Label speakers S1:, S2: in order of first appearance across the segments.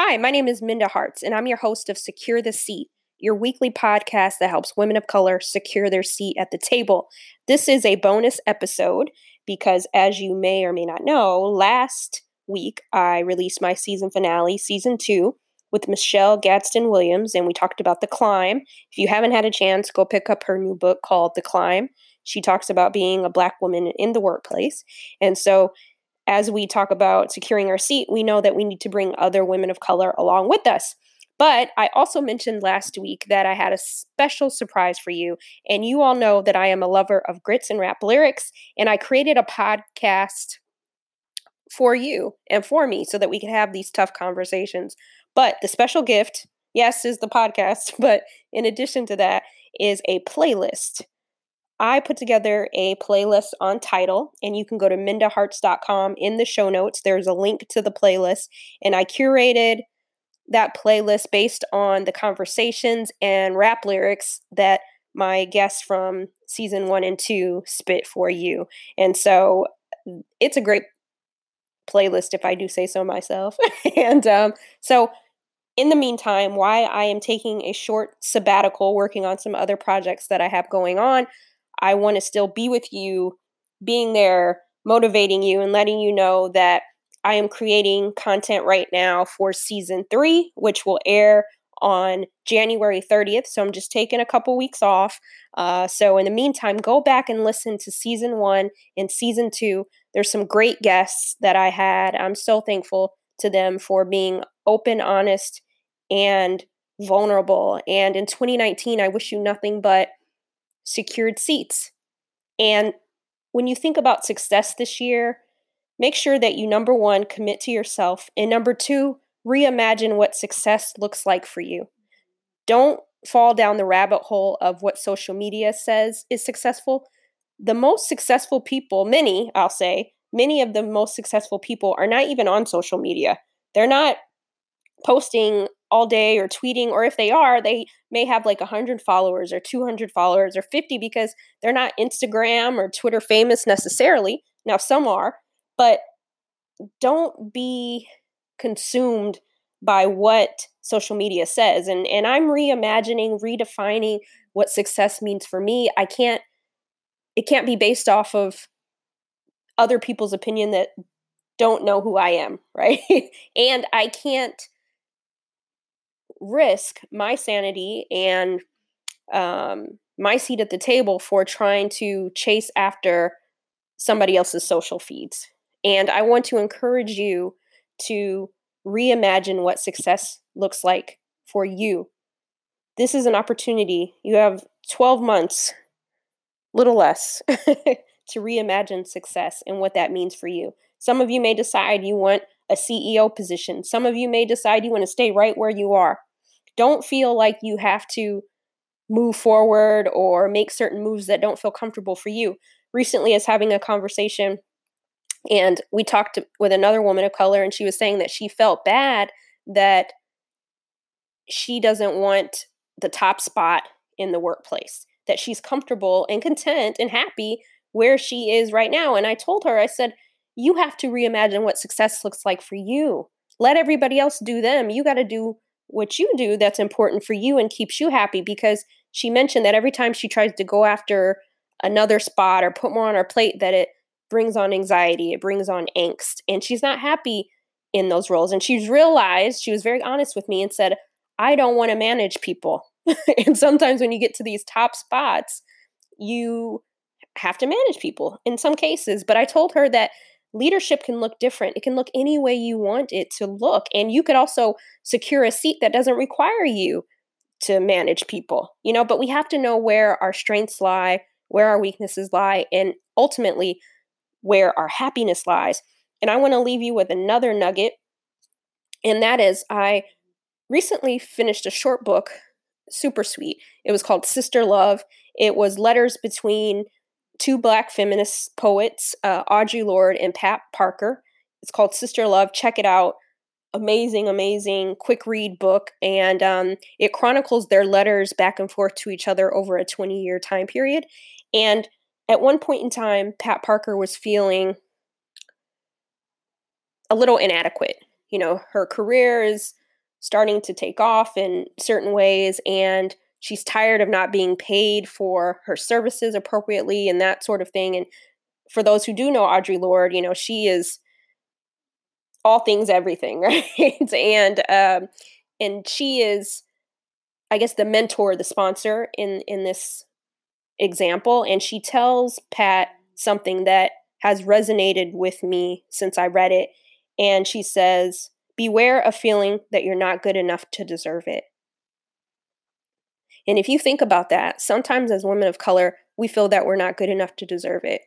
S1: Hi, my name is Minda Harts, and I'm your host of Secure the Seat, your weekly podcast that helps women of color secure their seat at the table. This is a bonus episode because, as you may or may not know, last week I released my season finale, season two, with Michelle Gadsden Williams, and we talked about the climb. If you haven't had a chance, go pick up her new book called The Climb. She talks about being a black woman in the workplace. And so as we talk about securing our seat, we know that we need to bring other women of color along with us. But I also mentioned last week that I had a special surprise for you. And you all know that I am a lover of grits and rap lyrics. And I created a podcast for you and for me so that we can have these tough conversations. But the special gift, yes, is the podcast. But in addition to that, is a playlist I put together a playlist on Tidal, and you can go to mindaharts.com. In the show notes, there's a link to the playlist, and I curated that playlist based on the conversations and rap lyrics that my guests from season one and two spit for you. And so it's a great playlist, if I do say so myself. and um, so, in the meantime, why I am taking a short sabbatical working on some other projects that I have going on, I want to still be with you, being there, motivating you, and letting you know that I am creating content right now for season three, which will air on January 30th. So I'm just taking a couple weeks off. Uh, so in the meantime, go back and listen to season one and season two. There's some great guests that I had. I'm so thankful to them for being open, honest, and vulnerable. And in 2019, I wish you nothing but secured seats. And when you think about success this year, make sure that you, number one, commit to yourself, and number two, reimagine what success looks like for you. Don't fall down the rabbit hole of what social media says is successful. The most successful people, many, I'll say, many of the most successful people are not even on social media. They're not posting all day or tweeting or if they are they may have like 100 followers or 200 followers or 50 because they're not instagram or twitter famous necessarily. Now some are but don't be consumed by what social media says. And and i'm reimagining redefining what success means for me. I can't it can't be based off of other people's opinion that don't know who i am right? And i can't risk my sanity and um, my seat at the table for trying to chase after somebody else's social feeds. And I want to encourage you to reimagine what success looks like for you. This is an opportunity. You have 12 months, little less, to reimagine success and what that means for you. Some of you may decide you want a CEO position. Some of you may decide you want to stay right where you are don't feel like you have to move forward or make certain moves that don't feel comfortable for you. Recently, I was having a conversation and we talked with another woman of color, and she was saying that she felt bad that she doesn't want the top spot in the workplace, that she's comfortable and content and happy where she is right now. And I told her, I said, you have to reimagine what success looks like for you. Let everybody else do them. You got to do what you do that's important for you and keeps you happy because she mentioned that every time she tries to go after another spot or put more on her plate that it brings on anxiety it brings on angst and she's not happy in those roles and she's realized she was very honest with me and said i don't want to manage people. And sometimes when you get to these top spots you have to manage people in some cases but i told her that leadership can look different. It can look any way you want it to look. And you could also secure a seat that doesn't require you to manage people, you know, but we have to know where our strengths lie, where our weaknesses lie, and ultimately where our happiness lies. And I want to leave you with another nugget, and that is I recently finished a short book, super sweet. It was called Sister Love. It was letters between two black feminist poets, uh, Audre Lorde and Pat Parker. It's called Sister Love. Check it out. Amazing, amazing, quick read book. And um, it chronicles their letters back and forth to each other over a 20 year time period. And at one point in time, Pat Parker was feeling a little inadequate. You know, her career is starting to take off in certain ways and she's tired of not being paid for her services appropriately and that sort of thing and for those who do know Audre Lorde, you know, she is all things everything, right? and um and she is I guess the mentor, the sponsor in in this example and she tells Pat something that has resonated with me since I read it and she says, "Beware of feeling that you're not good enough to deserve it." And if you think about that, sometimes as women of color, we feel that we're not good enough to deserve it.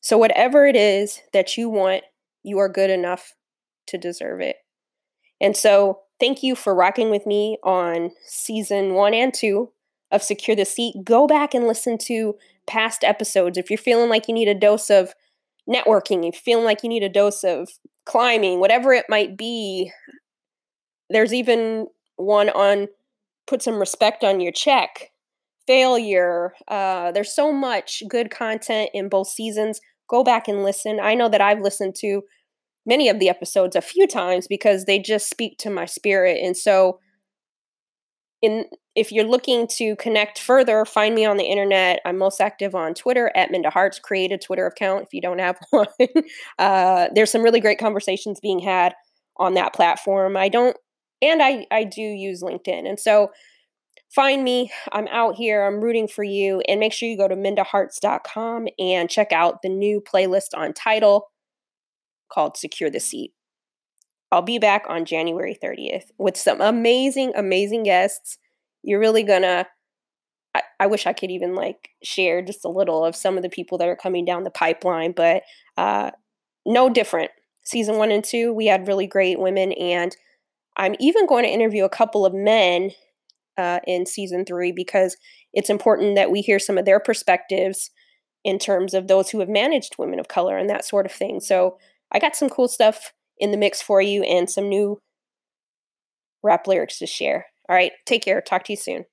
S1: So, whatever it is that you want, you are good enough to deserve it. And so, thank you for rocking with me on season one and two of Secure the Seat. Go back and listen to past episodes. If you're feeling like you need a dose of networking, if you're feeling like you need a dose of climbing, whatever it might be, there's even one on put some respect on your check failure uh, there's so much good content in both seasons go back and listen. I know that I've listened to many of the episodes a few times because they just speak to my spirit. And so in if you're looking to connect further, find me on the internet. I'm most active on Twitter at Minda Harts. Create a Twitter account if you don't have one. uh, there's some really great conversations being had on that platform. I don't, and I I do use LinkedIn, and so find me. I'm out here. I'm rooting for you. And make sure you go to mindaharts.com and check out the new playlist on Tidal called Secure the Seat. I'll be back on January 30th with some amazing, amazing guests. You're really gonna. I, I wish I could even like share just a little of some of the people that are coming down the pipeline, but uh, no different. Season one and two, we had really great women, and I'm even going to interview a couple of men uh, in season three because it's important that we hear some of their perspectives in terms of those who have managed women of color and that sort of thing. So I got some cool stuff in the mix for you and some new rap lyrics to share. All right, take care. Talk to you soon.